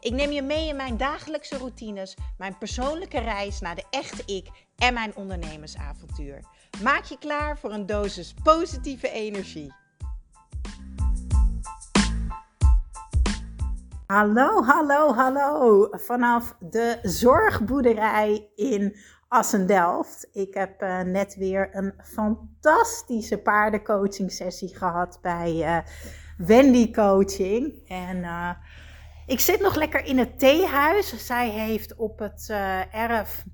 Ik neem je mee in mijn dagelijkse routines, mijn persoonlijke reis naar de echte ik en mijn ondernemersavontuur. Maak je klaar voor een dosis positieve energie. Hallo, hallo, hallo. Vanaf de zorgboerderij in Assendelft. Ik heb uh, net weer een fantastische paardencoaching sessie gehad bij uh, Wendy Coaching. En uh, ik zit nog lekker in het theehuis. Zij heeft op het uh, erf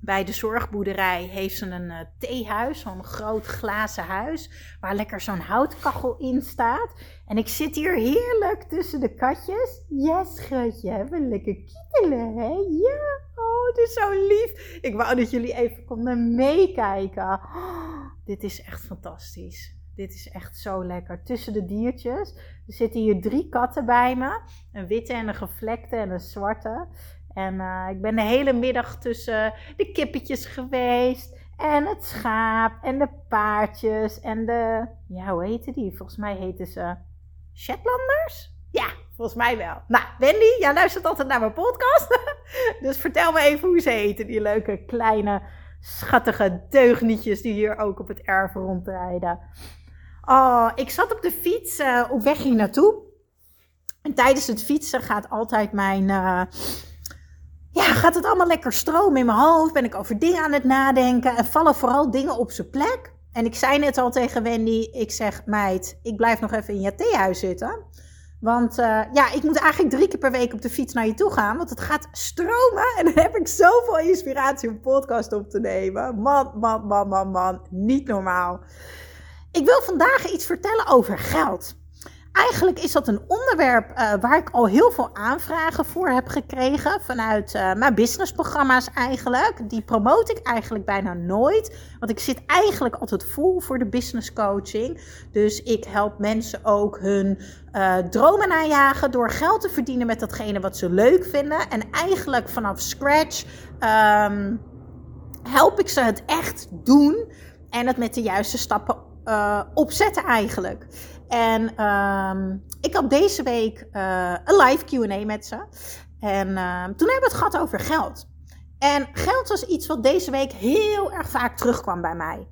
bij de zorgboerderij heeft ze een uh, theehuis, zo'n groot glazen huis, waar lekker zo'n houtkachel in staat. En ik zit hier heerlijk tussen de katjes. Ja, schatje, hebben lekker kietelen, hè? Ja, oh, het is zo lief. Ik wou dat jullie even konden meekijken. Oh, dit is echt fantastisch. Dit is echt zo lekker. Tussen de diertjes. Er zitten hier drie katten bij me. Een witte en een gevlekte en een zwarte. En uh, ik ben de hele middag tussen de kippetjes geweest. En het schaap. En de paardjes. En de. Ja, hoe heten die? Volgens mij heten ze. Shetlanders? Ja, volgens mij wel. Nou, Wendy, jij luistert altijd naar mijn podcast. dus vertel me even hoe ze heten. Die leuke kleine schattige deugnietjes die hier ook op het erf rondrijden. Oh, ik zat op de fiets uh, op weg hier naartoe. En tijdens het fietsen gaat altijd mijn. Uh, ja, gaat het allemaal lekker stromen in mijn hoofd. Ben ik over dingen aan het nadenken. En vallen vooral dingen op zijn plek. En ik zei net al tegen Wendy: Ik zeg, meid, ik blijf nog even in je theehuis zitten. Want uh, ja, ik moet eigenlijk drie keer per week op de fiets naar je toe gaan. Want het gaat stromen. En dan heb ik zoveel inspiratie om podcast op te nemen. Man, man, man, man, man. Niet normaal. Ik wil vandaag iets vertellen over geld. Eigenlijk is dat een onderwerp uh, waar ik al heel veel aanvragen voor heb gekregen vanuit uh, mijn businessprogramma's eigenlijk. Die promote ik eigenlijk bijna nooit, want ik zit eigenlijk altijd vol voor de business coaching. Dus ik help mensen ook hun uh, dromen najagen door geld te verdienen met datgene wat ze leuk vinden. En eigenlijk vanaf scratch um, help ik ze het echt doen en het met de juiste stappen uh, opzetten eigenlijk. En um, ik had deze week uh, een live Q&A met ze. En uh, toen hebben we het gehad over geld. En geld was iets wat deze week heel erg vaak terugkwam bij mij.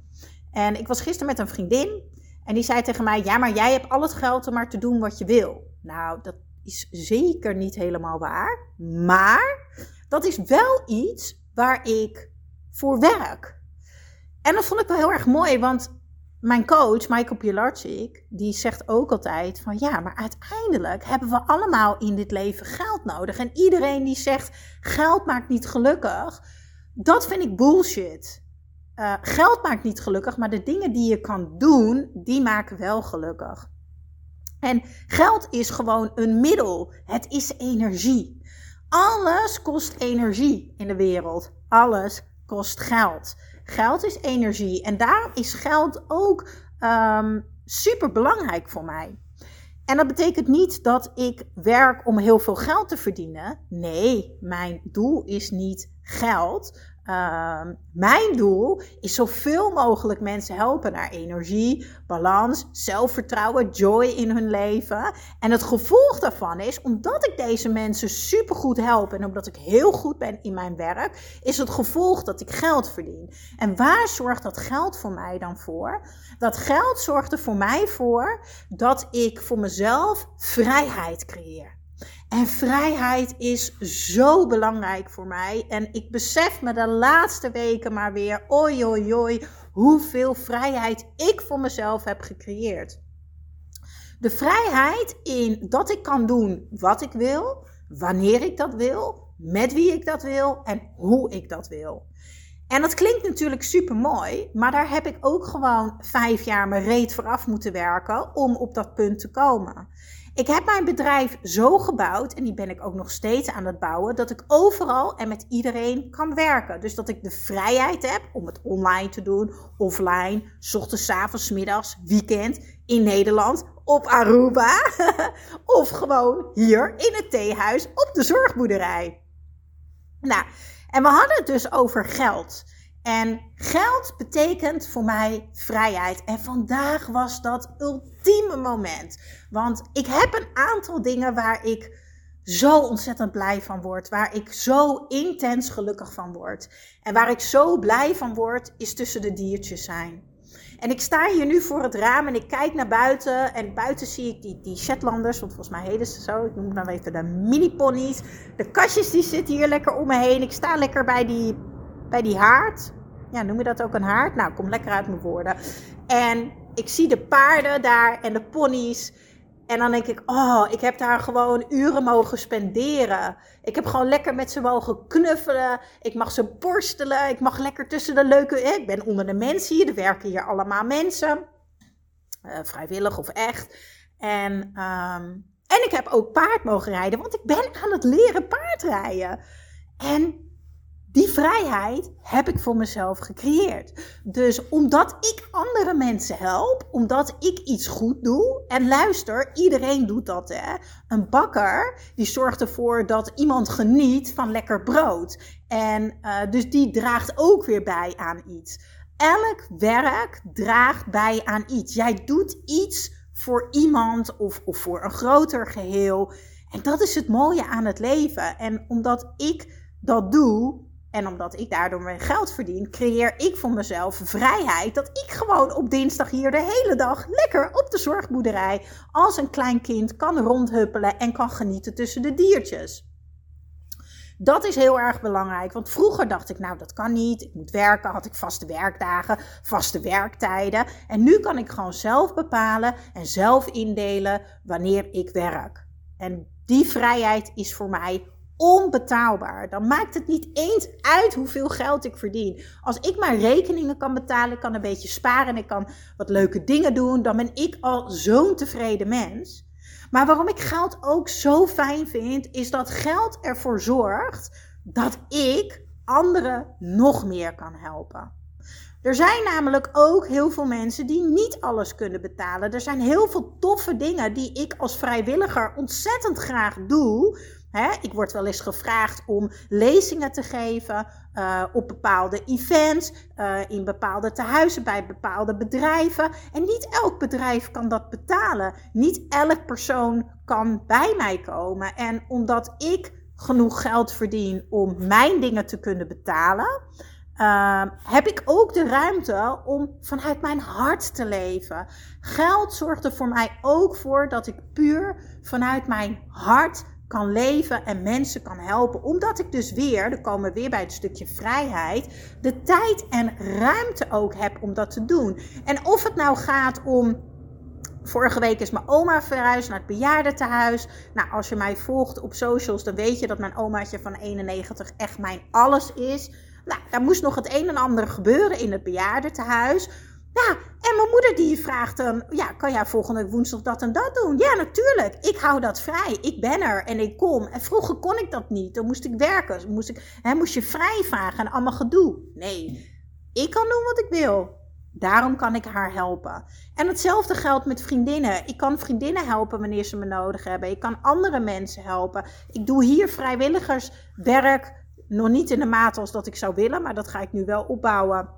En ik was gisteren met een vriendin. En die zei tegen mij: Ja, maar jij hebt al het geld om maar te doen wat je wil. Nou, dat is zeker niet helemaal waar. Maar dat is wel iets waar ik voor werk. En dat vond ik wel heel erg mooi, want mijn coach, Michael Pilarczyk, die zegt ook altijd van ja, maar uiteindelijk hebben we allemaal in dit leven geld nodig. En iedereen die zegt geld maakt niet gelukkig, dat vind ik bullshit. Uh, geld maakt niet gelukkig, maar de dingen die je kan doen, die maken wel gelukkig. En geld is gewoon een middel. Het is energie. Alles kost energie in de wereld. Alles kost geld. Geld is energie en daarom is geld ook um, super belangrijk voor mij. En dat betekent niet dat ik werk om heel veel geld te verdienen. Nee, mijn doel is niet geld. Uh, mijn doel is zoveel mogelijk mensen helpen naar energie, balans, zelfvertrouwen, joy in hun leven. En het gevolg daarvan is, omdat ik deze mensen supergoed help en omdat ik heel goed ben in mijn werk, is het gevolg dat ik geld verdien. En waar zorgt dat geld voor mij dan voor? Dat geld zorgt er voor mij voor dat ik voor mezelf vrijheid creëer. En vrijheid is zo belangrijk voor mij. En ik besef me de laatste weken maar weer, oi oi oi, hoeveel vrijheid ik voor mezelf heb gecreëerd. De vrijheid in dat ik kan doen wat ik wil, wanneer ik dat wil, met wie ik dat wil en hoe ik dat wil. En dat klinkt natuurlijk super mooi, maar daar heb ik ook gewoon vijf jaar mijn reet vooraf moeten werken om op dat punt te komen. Ik heb mijn bedrijf zo gebouwd, en die ben ik ook nog steeds aan het bouwen, dat ik overal en met iedereen kan werken. Dus dat ik de vrijheid heb om het online te doen, offline, s ochtends, avonds, middags, weekend, in Nederland, op Aruba, of gewoon hier in het theehuis op de zorgboerderij. Nou, en we hadden het dus over geld. En geld betekent voor mij vrijheid. En vandaag was dat ultieme moment. Want ik heb een aantal dingen waar ik zo ontzettend blij van word. Waar ik zo intens gelukkig van word. En waar ik zo blij van word, is tussen de diertjes zijn. En ik sta hier nu voor het raam en ik kijk naar buiten. En buiten zie ik die, die Shetlanders, want volgens mij heten ze zo. Ik noem dan even de mini-ponies. De kastjes die zitten hier lekker om me heen. Ik sta lekker bij die, bij die haard. Ja, noem je dat ook een haard? Nou, kom lekker uit mijn woorden. En ik zie de paarden daar en de ponies. En dan denk ik, oh, ik heb daar gewoon uren mogen spenderen. Ik heb gewoon lekker met ze mogen knuffelen. Ik mag ze borstelen. Ik mag lekker tussen de leuke. Ik ben onder de mensen hier. Er werken hier allemaal mensen. Uh, vrijwillig of echt. En, um, en ik heb ook paard mogen rijden, want ik ben aan het leren paardrijden. En die vrijheid heb ik voor mezelf gecreëerd. Dus omdat ik andere mensen help, omdat ik iets goed doe. En luister, iedereen doet dat hè. Een bakker die zorgt ervoor dat iemand geniet van lekker brood. En uh, dus die draagt ook weer bij aan iets. Elk werk draagt bij aan iets. Jij doet iets voor iemand of, of voor een groter geheel. En dat is het mooie aan het leven. En omdat ik dat doe, en omdat ik daardoor mijn geld verdien, creëer ik voor mezelf vrijheid. Dat ik gewoon op dinsdag hier de hele dag lekker op de zorgboerderij als een klein kind kan rondhuppelen en kan genieten tussen de diertjes. Dat is heel erg belangrijk. Want vroeger dacht ik, nou dat kan niet. Ik moet werken. Had ik vaste werkdagen, vaste werktijden. En nu kan ik gewoon zelf bepalen en zelf indelen wanneer ik werk. En die vrijheid is voor mij onbetaalbaar. Dan maakt het niet eens uit hoeveel geld ik verdien. Als ik mijn rekeningen kan betalen, ik kan een beetje sparen en ik kan wat leuke dingen doen, dan ben ik al zo'n tevreden mens. Maar waarom ik geld ook zo fijn vind, is dat geld ervoor zorgt dat ik anderen nog meer kan helpen. Er zijn namelijk ook heel veel mensen die niet alles kunnen betalen. Er zijn heel veel toffe dingen die ik als vrijwilliger ontzettend graag doe ik word wel eens gevraagd om lezingen te geven uh, op bepaalde events, uh, in bepaalde tehuizen, bij bepaalde bedrijven. En niet elk bedrijf kan dat betalen. Niet elk persoon kan bij mij komen. En omdat ik genoeg geld verdien om mijn dingen te kunnen betalen, uh, heb ik ook de ruimte om vanuit mijn hart te leven. Geld zorgt er voor mij ook voor dat ik puur vanuit mijn hart kan leven en mensen kan helpen. Omdat ik dus weer, dan komen we weer bij het stukje vrijheid, de tijd en ruimte ook heb om dat te doen. En of het nou gaat om. Vorige week is mijn oma verhuisd naar het bejaardentehuis. Nou, als je mij volgt op socials, dan weet je dat mijn omaatje van 91 echt mijn alles is. Nou, daar moest nog het een en ander gebeuren in het bejaardentehuis. Ja, en mijn moeder die vraagt ja, kan jij volgende woensdag dat en dat doen? Ja, natuurlijk. Ik hou dat vrij. Ik ben er en ik kom. En vroeger kon ik dat niet. Dan moest ik werken. Dan moest, ik, hè, moest je vrij vragen en allemaal gedoe. Nee, ik kan doen wat ik wil. Daarom kan ik haar helpen. En hetzelfde geldt met vriendinnen. Ik kan vriendinnen helpen wanneer ze me nodig hebben. Ik kan andere mensen helpen. Ik doe hier vrijwilligerswerk. Nog niet in de mate als dat ik zou willen, maar dat ga ik nu wel opbouwen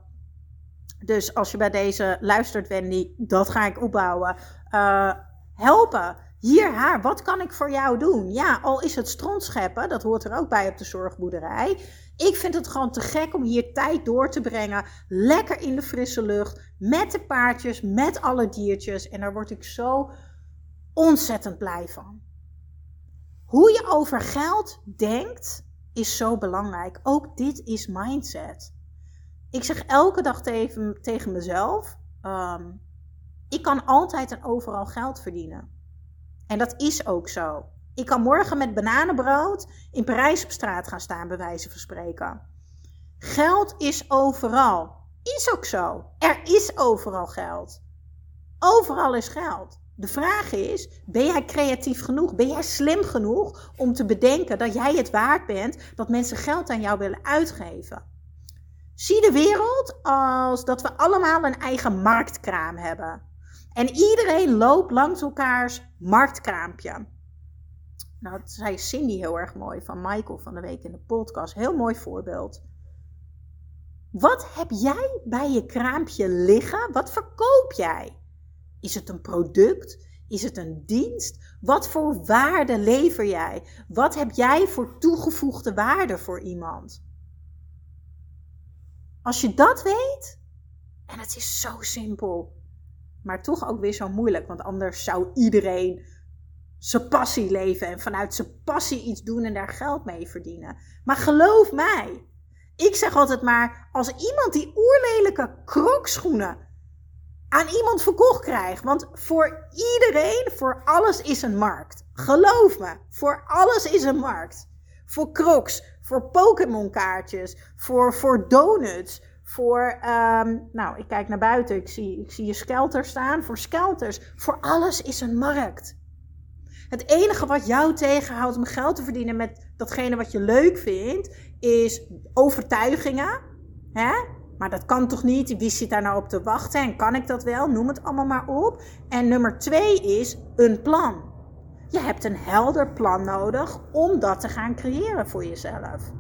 dus als je bij deze luistert, Wendy, dat ga ik opbouwen. Uh, helpen. Hier, haar, wat kan ik voor jou doen? Ja, al is het strontscheppen, dat hoort er ook bij op de zorgboerderij. Ik vind het gewoon te gek om hier tijd door te brengen. Lekker in de frisse lucht, met de paardjes, met alle diertjes. En daar word ik zo ontzettend blij van. Hoe je over geld denkt, is zo belangrijk. Ook dit is mindset ik zeg elke dag tegen, mezelf: um, ik kan altijd en overal geld verdienen. En dat is ook zo. Ik kan morgen met bananenbrood in Parijs op straat gaan staan, bij wijze van spreken. Geld is overal. Is ook zo. Er is overal geld. Overal is geld. De vraag is: ben jij creatief genoeg? Ben jij slim genoeg om te bedenken dat jij het waard bent dat mensen geld aan jou willen uitgeven? Zie de wereld als dat we allemaal een eigen marktkraam hebben. En iedereen loopt langs elkaars marktkraampje. Nou, dat zei Cindy heel erg mooi van Michael van de week in de podcast. Heel mooi voorbeeld. Wat heb jij bij je kraampje liggen? Wat verkoop jij? Is het een product? Is het een dienst? Wat voor waarde lever jij? Wat heb jij voor toegevoegde waarde voor iemand? Als je dat weet, en het is zo simpel, maar toch ook weer zo moeilijk, want anders zou iedereen zijn passie leven en vanuit zijn passie iets doen en daar geld mee verdienen. Maar geloof mij, ik zeg altijd maar, als iemand die oerlelijke krokschoenen aan iemand verkocht krijgt, want voor iedereen, voor alles is een markt. Geloof me, voor alles is een markt. Voor crocs, voor Pokémon kaartjes, voor, voor donuts, voor, um, nou, ik kijk naar buiten, ik zie, ik zie je skelter staan. Voor skelters, voor alles is een markt. Het enige wat jou tegenhoudt om geld te verdienen met datgene wat je leuk vindt, is overtuigingen. Hè? Maar dat kan toch niet? Wie zit daar nou op te wachten? En kan ik dat wel? Noem het allemaal maar op. En nummer twee is een plan. Je hebt een helder plan nodig om dat te gaan creëren voor jezelf.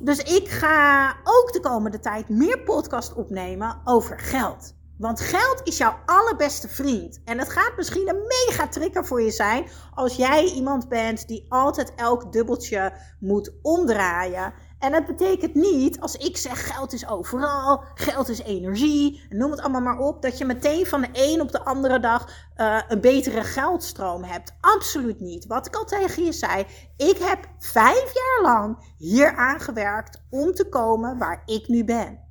Dus ik ga ook de komende tijd meer podcast opnemen over geld. Want geld is jouw allerbeste vriend. En het gaat misschien een mega trigger voor je zijn als jij iemand bent die altijd elk dubbeltje moet omdraaien. En dat betekent niet, als ik zeg geld is overal, geld is energie, noem het allemaal maar op, dat je meteen van de een op de andere dag uh, een betere geldstroom hebt. Absoluut niet. Wat ik al tegen je zei, ik heb vijf jaar lang hier aangewerkt om te komen waar ik nu ben.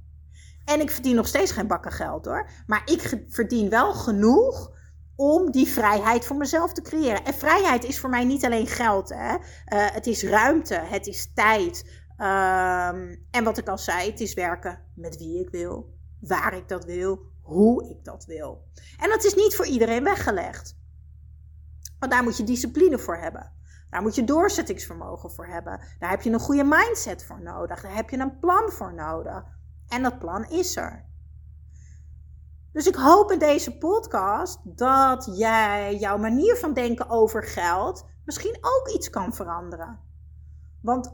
En ik verdien nog steeds geen bakken geld hoor. Maar ik verdien wel genoeg om die vrijheid voor mezelf te creëren. En vrijheid is voor mij niet alleen geld. Hè? Uh, het is ruimte, het is tijd. Um, en wat ik al zei, het is werken met wie ik wil, waar ik dat wil, hoe ik dat wil. En dat is niet voor iedereen weggelegd. Want daar moet je discipline voor hebben. Daar moet je doorzettingsvermogen voor hebben. Daar heb je een goede mindset voor nodig. Daar heb je een plan voor nodig. En dat plan is er. Dus ik hoop in deze podcast dat jij jouw manier van denken over geld misschien ook iets kan veranderen. Want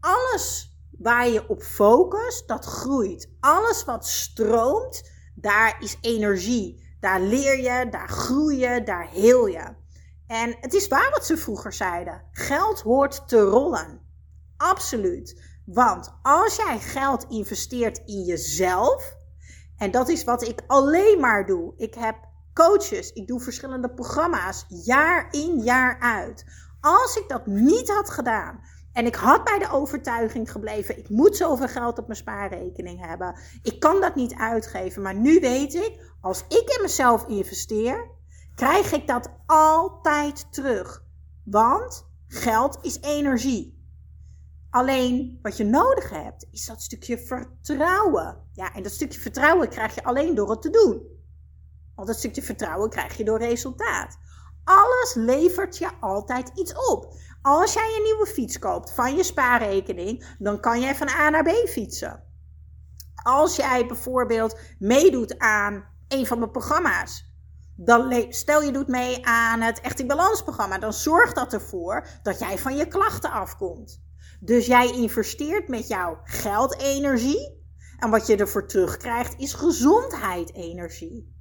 alles waar je op focust, dat groeit. Alles wat stroomt, daar is energie. Daar leer je, daar groei je, daar heel je. En het is waar wat ze vroeger zeiden: geld hoort te rollen. Absoluut. Want als jij geld investeert in jezelf, en dat is wat ik alleen maar doe. Ik heb coaches, ik doe verschillende programma's, jaar in, jaar uit. Als ik dat niet had gedaan, en ik had bij de overtuiging gebleven, ik moet zoveel geld op mijn spaarrekening hebben. Ik kan dat niet uitgeven, maar nu weet ik, als ik in mezelf investeer, krijg ik dat altijd terug. Want geld is energie. Alleen wat je nodig hebt, is dat stukje vertrouwen. Ja, en dat stukje vertrouwen krijg je alleen door het te doen. Want dat stukje vertrouwen krijg je door resultaat. Alles levert je altijd iets op. Als jij een nieuwe fiets koopt van je spaarrekening, dan kan jij van A naar B fietsen. Als jij bijvoorbeeld meedoet aan een van mijn programma's, dan stel je doet mee aan het Echt in Balans programma, dan zorgt dat ervoor dat jij van je klachten afkomt. Dus jij investeert met jouw geldenergie en wat je ervoor terugkrijgt is gezondheid energie.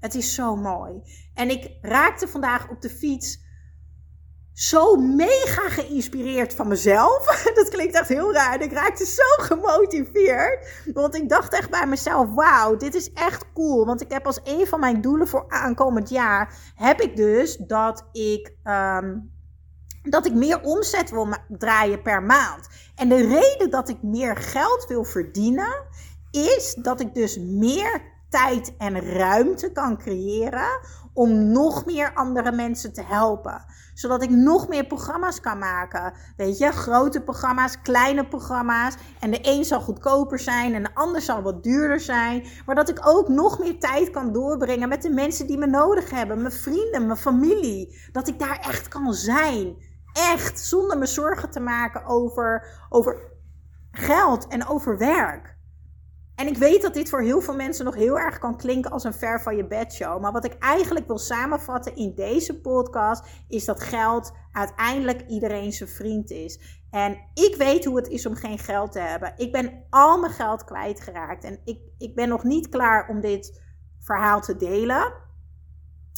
Het is zo mooi. En ik raakte vandaag op de fiets zo mega geïnspireerd van mezelf. Dat klinkt echt heel raar. Ik raakte zo gemotiveerd. Want ik dacht echt bij mezelf: wauw, dit is echt cool. Want ik heb als een van mijn doelen voor aankomend jaar. heb ik dus dat ik. Um, dat ik meer omzet wil draaien per maand. En de reden dat ik meer geld wil verdienen, is dat ik dus meer tijd en ruimte kan creëren om nog meer andere mensen te helpen. Zodat ik nog meer programma's kan maken. Weet je, grote programma's, kleine programma's. En de een zal goedkoper zijn en de ander zal wat duurder zijn. Maar dat ik ook nog meer tijd kan doorbrengen met de mensen die me nodig hebben. Mijn vrienden, mijn familie. Dat ik daar echt kan zijn. Echt, zonder me zorgen te maken over, over geld en over werk. En ik weet dat dit voor heel veel mensen nog heel erg kan klinken als een ver van je bed show. Maar wat ik eigenlijk wil samenvatten in deze podcast is dat geld uiteindelijk iedereen zijn vriend is. En ik weet hoe het is om geen geld te hebben. Ik ben al mijn geld kwijtgeraakt. En ik, ik ben nog niet klaar om dit verhaal te delen.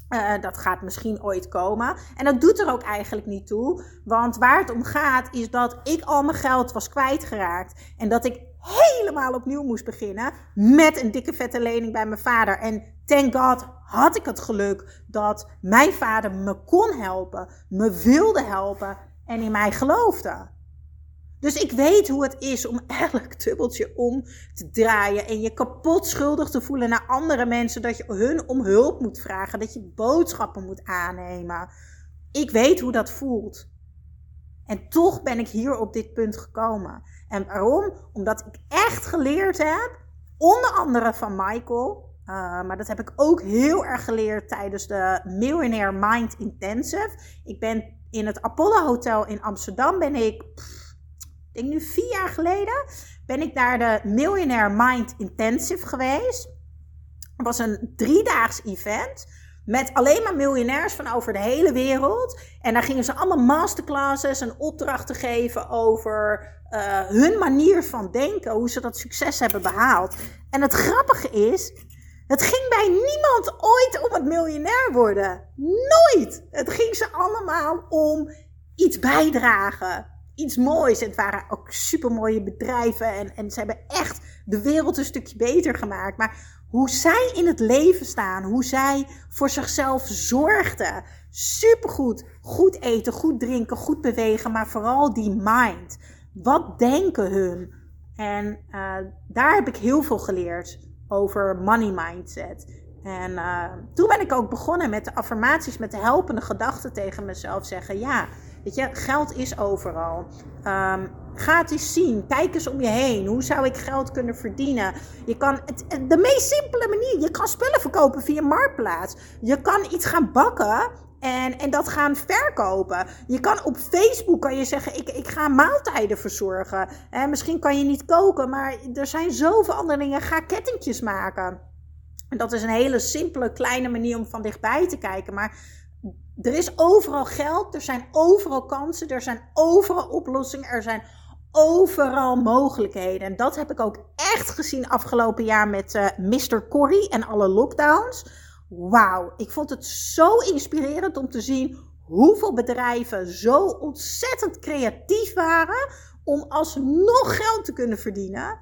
Uh, dat gaat misschien ooit komen. En dat doet er ook eigenlijk niet toe. Want waar het om gaat is dat ik al mijn geld was kwijtgeraakt. En dat ik helemaal opnieuw moest beginnen met een dikke vette lening bij mijn vader. En thank God had ik het geluk dat mijn vader me kon helpen, me wilde helpen en in mij geloofde. Dus ik weet hoe het is om elk dubbeltje om te draaien en je kapot schuldig te voelen naar andere mensen, dat je hun om hulp moet vragen, dat je boodschappen moet aannemen. Ik weet hoe dat voelt. En toch ben ik hier op dit punt gekomen. En waarom? Omdat ik echt geleerd heb, onder andere van Michael, uh, maar dat heb ik ook heel erg geleerd tijdens de Millionaire Mind Intensive. Ik ben in het Apollo Hotel in Amsterdam, ben ik denk nu vier jaar geleden, ben ik naar de Millionaire Mind Intensive geweest. Het was een driedaags event met alleen maar miljonairs van over de hele wereld. En daar gingen ze allemaal masterclasses en opdrachten geven over uh, hun manier van denken, hoe ze dat succes hebben behaald. En het grappige is, het ging bij niemand ooit om het miljonair worden. Nooit. Het ging ze allemaal om iets bijdragen. Iets moois. Het waren ook supermooie bedrijven. En, en ze hebben echt de wereld een stukje beter gemaakt. Maar hoe zij in het leven staan, hoe zij voor zichzelf zorgden. Supergoed. Goed eten, goed drinken, goed bewegen, maar vooral die mind. Wat denken hun? En uh, daar heb ik heel veel geleerd over money mindset. En uh, toen ben ik ook begonnen met de affirmaties, met de helpende gedachten tegen mezelf zeggen. Ja, weet je, geld is overal. Um, Ga het eens zien. Kijk eens om je heen. Hoe zou ik geld kunnen verdienen? Je kan het, de meest simpele manier. Je kan spullen verkopen via Marktplaats. Je kan iets gaan bakken en, en dat gaan verkopen. Je kan op Facebook kan je zeggen, ik, ik ga maaltijden verzorgen. En misschien kan je niet koken, maar er zijn zoveel andere dingen. Ga kettingjes maken. En dat is een hele simpele, kleine manier om van dichtbij te kijken. Maar er is overal geld, er zijn overal kansen, er zijn overal oplossingen, er zijn overal mogelijkheden. En dat heb ik ook echt gezien afgelopen jaar met eh, Mr. Corrie en alle lockdowns. Wauw, ik vond het zo inspirerend om te zien hoeveel bedrijven zo ontzettend creatief waren om alsnog geld te kunnen verdienen.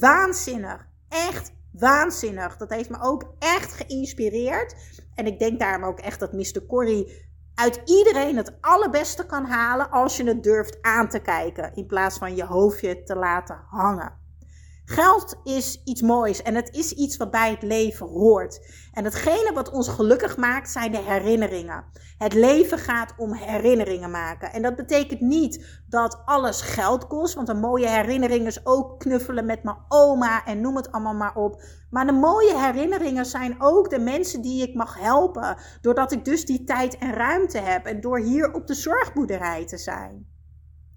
Waanzinnig, echt waanzinnig. Dat heeft me ook echt geïnspireerd. En ik denk daarom ook echt dat Mr. Corrie uit iedereen het allerbeste kan halen als je het durft aan te kijken in plaats van je hoofdje te laten hangen. Geld is iets moois en het is iets wat bij het leven hoort. En hetgene wat ons gelukkig maakt zijn de herinneringen. Het leven gaat om herinneringen maken. En dat betekent niet dat alles geld kost, want een mooie herinnering is ook knuffelen met mijn oma en noem het allemaal maar op. Maar de mooie herinneringen zijn ook de mensen die ik mag helpen, doordat ik dus die tijd en ruimte heb en door hier op de zorgboerderij te zijn.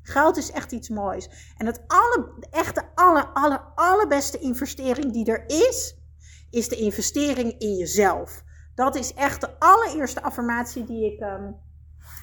Geld is echt iets moois. En het alle, echt de aller, aller, allerbeste investering die er is, is de investering in jezelf. Dat is echt de allereerste affirmatie die ik um,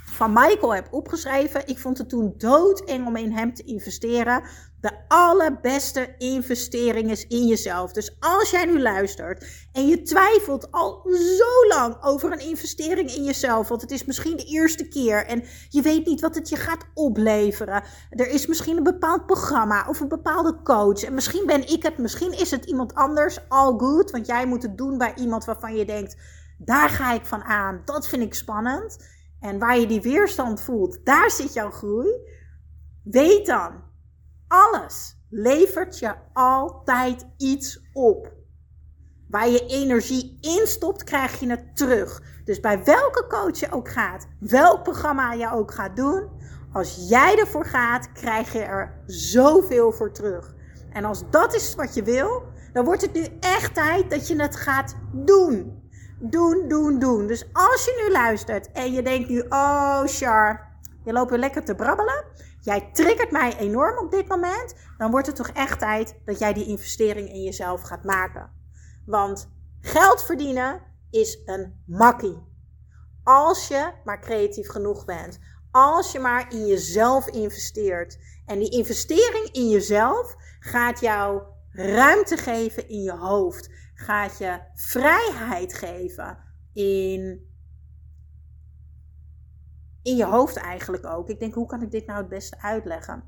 van Michael heb opgeschreven. Ik vond het toen doodeng om in hem te investeren. De allerbeste investering is in jezelf. Dus als jij nu luistert en je twijfelt al zo lang over een investering in jezelf, want het is misschien de eerste keer en je weet niet wat het je gaat opleveren. Er is misschien een bepaald programma of een bepaalde coach en misschien ben ik het, misschien is het iemand anders. All good, want jij moet het doen bij iemand waarvan je denkt, daar ga ik van aan, dat vind ik spannend. En waar je die weerstand voelt, daar zit jouw groei. Weet dan, alles levert je altijd iets op. Waar je energie in stopt, krijg je het terug. Dus bij welke coach je ook gaat, welk programma je ook gaat doen, als jij ervoor gaat, krijg je er zoveel voor terug. En als dat is wat je wil, dan wordt het nu echt tijd dat je het gaat doen. Doen, doen, doen. Dus als je nu luistert en je denkt nu, oh Char, je loopt weer lekker te brabbelen. Jij triggert mij enorm op dit moment. Dan wordt het toch echt tijd dat jij die investering in jezelf gaat maken. Want geld verdienen is een makkie. Als je maar creatief genoeg bent. Als je maar in jezelf investeert. En die investering in jezelf gaat jou ruimte geven in je hoofd. Gaat je vrijheid geven in, in je hoofd eigenlijk ook. Ik denk, hoe kan ik dit nou het beste uitleggen?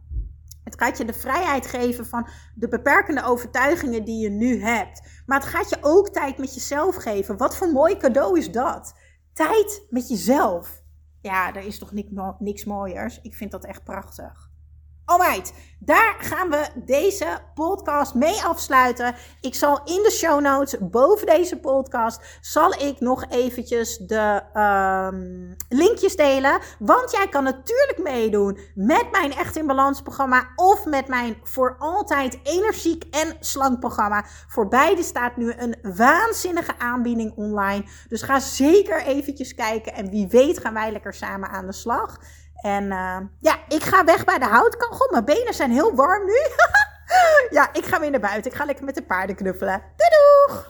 Het gaat je de vrijheid geven van de beperkende overtuigingen die je nu hebt. Maar het gaat je ook tijd met jezelf geven. Wat voor mooi cadeau is dat? Tijd met jezelf. Ja, er is toch niks, niks mooiers. Ik vind dat echt prachtig. Alright, daar gaan we deze podcast mee afsluiten. Ik zal in de show notes boven deze podcast zal ik nog eventjes de um, linkjes delen. Want jij kan natuurlijk meedoen met mijn Echt in Balans programma of met mijn voor altijd energiek en slank programma. Voor beide staat nu een waanzinnige aanbieding online. Dus ga zeker eventjes kijken en wie weet gaan wij lekker samen aan de slag. En uh, ja, ik ga weg bij de houtkachel. Mijn benen zijn heel warm nu. ja, ik ga weer naar buiten. Ik ga lekker met de paarden knuffelen.